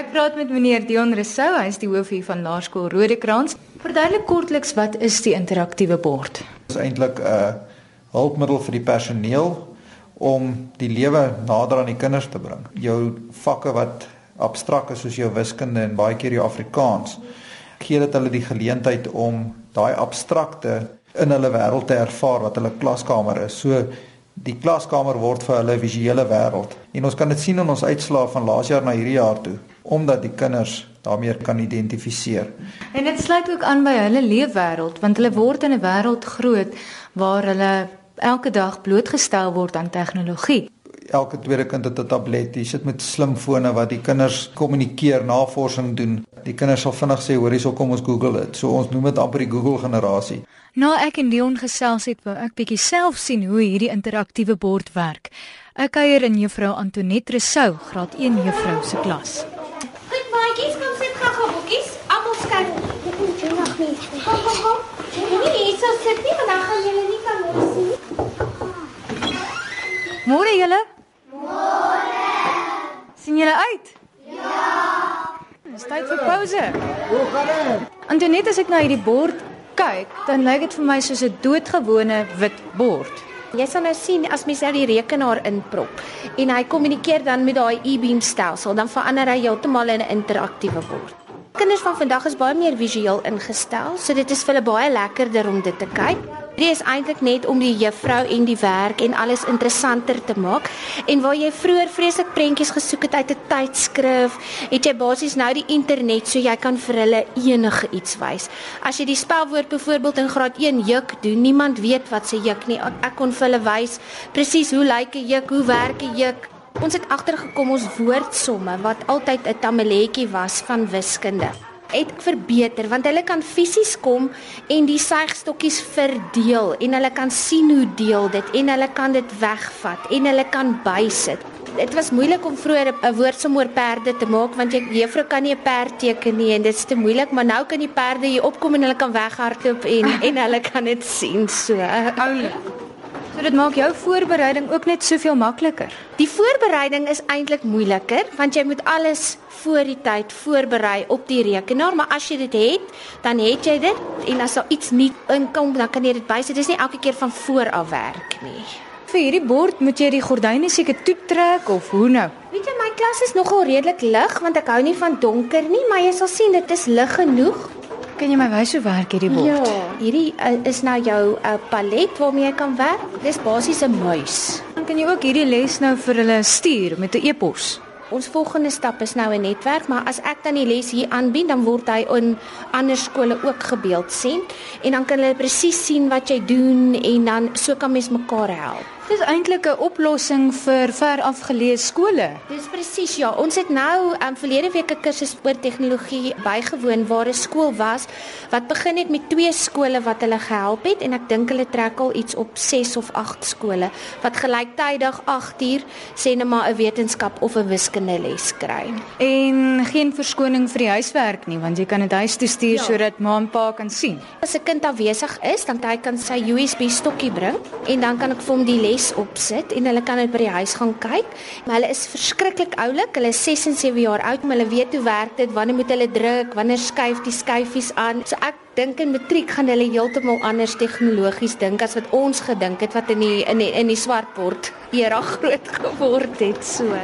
Ek praat met meneer Dion Rousseau, hy is die hoof hier van Laerskool Rodekrans. Verduidelik kortliks wat is die interaktiewe bord? Dit is eintlik 'n hulpmiddel vir die personeel om die lewe nader aan die kinders te bring. Jou vakke wat abstrakt is soos jou wiskunde en baie keer jou Afrikaans, gee dit hulle die geleentheid om daai abstrakte in hulle wêreld te ervaar wat hulle klaskamer is. So die klaskamer word vir hulle visuele wêreld. En ons kan dit sien in ons uitslae van laas jaar na hierdie jaar toe omdat die kinders daarmee kan identifiseer. En dit sluit ook aan by hulle leefwêreld want hulle word in 'n wêreld groot waar hulle elke dag blootgestel word aan tegnologie. Elke tweede kind het 'n tablet. Jy sit met slimfone wat die kinders kommunikeer, navorsing doen. Die kinders sal vinnig sê, "Hoor hierso kom ons Google dit." So ons noem dit amper die Google generasie. Nou ek en Dion gesels het, wou ek bietjie self sien hoe hierdie interaktiewe bord werk. Ek kuier in juffrou Antoinette Resou, graad 1 juffrou se klas. Maatjies, kom sit gou-gou boekies. Almal skryf. Ek moet jou nog nie. Kom kom kom. Nee, hier sou sit nie, want dan gaan julle nie kan sien. Môre julle? Môre. sien julle uit? Ja. Dis tyd vir pouse. Hoe gaan dit? Antoinette, as ek na hierdie bord kyk, dan lyk dit vir my soos 'n doodgewone wit bord. Jy sal nou sien as mens nou die rekenaar inprop en hy kommunikeer dan met daai e-beam stelsel, dan verander hy heeltemal in 'n interaktiewe bord. Kinders van vandag is baie meer visueel ingestel, so dit is vir hulle baie lekkerder om dit te kyk. Dit is eintlik net om die juffrou en die werk en alles interessanter te maak. En waar jy vroeër vreeslik prentjies gesoek het uit 'n tydskrif, het jy basies nou die internet so jy kan vir hulle enige iets wys. As jy die spelwoord byvoorbeeld in graad 1 juk doen, niemand weet wat se juk nie. Ek kon vir hulle wys presies hoe lyk 'n juk, hoe werk 'n juk. Ons het agtergekom ons woordsomme wat altyd 'n tammeletjie was van wiskunde het verbeter want hulle kan fisies kom en die suigstokkies verdeel en hulle kan sien hoe deel dit en hulle kan dit wegvat en hulle kan bysit. Dit was moeilik om vroeër 'n woordsom oor perde te maak want jy juffrou kan nie 'n perd teken nie en dit is te moeilik maar nou kan die perde hier opkom en hulle kan weghardloop en en hulle kan dit sien so oulik. So dit maak jou voorbereiding ook net soveel makliker. Die voorbereiding is eintlik moeiliker want jy moet alles voor die tyd voorberei op die rekenaar, maar as jy dit het, dan het jy dit en as daar iets nie inkom, dan kan jy dit bysit. Dit is nie elke keer van voor af werk nie. Vir hierdie bord moet jy die gordyne seker toetrek of hoe nou? Weet jy my klas is nogal redelik lig want ek hou nie van donker nie, maar jy sal sien dit is lig genoeg. Kan jy my wys hoe werk hierdie bord? Ja, hierdie uh, is nou jou uh, palet waarmee jy kan werk. Dis basies 'n muis. Dan kan jy ook hierdie les nou vir hulle stuur met 'n e-pos. Ons volgende stap is nou 'n netwerk, maar as ek dan die les hier aanbied, dan word hy in ander skole ook gebeeld sien en dan kan hulle presies sien wat jy doen en dan so kan mens mekaar help. Dis eintlik 'n oplossing vir ver afgeleë skole. Dis presies ja. Ons het nou um, verlede week 'n kursus oor tegnologie bygewoon waar 'n skool was wat begin het met twee skole wat hulle gehelp het en ek dink hulle trek al iets op 6 of 8 skole wat gelyktydig 8 uur sê net maar 'n wetenskap of 'n wiskunde les kry. En geen verskoning vir die huiswerk nie want jy kan dit huis toe stuur ja. sodat ma en pa kan sien. As 'n kind afwesig is, dan kan hy sy USB stokkie bring en dan kan ek vir hom die les les opsit en hulle kan dit by die huis gaan kyk. Maar hulle is verskriklik oulik. Hulle is 6 en 7 jaar oud, maar hulle weet hoe werk dit, wanneer moet hulle druk, wanneer skuif die skyfies aan. So ek dink in matriek gaan hulle heeltemal anders tegnologies dink as wat ons gedink het wat in die in die in die swartbord era groot geword het so.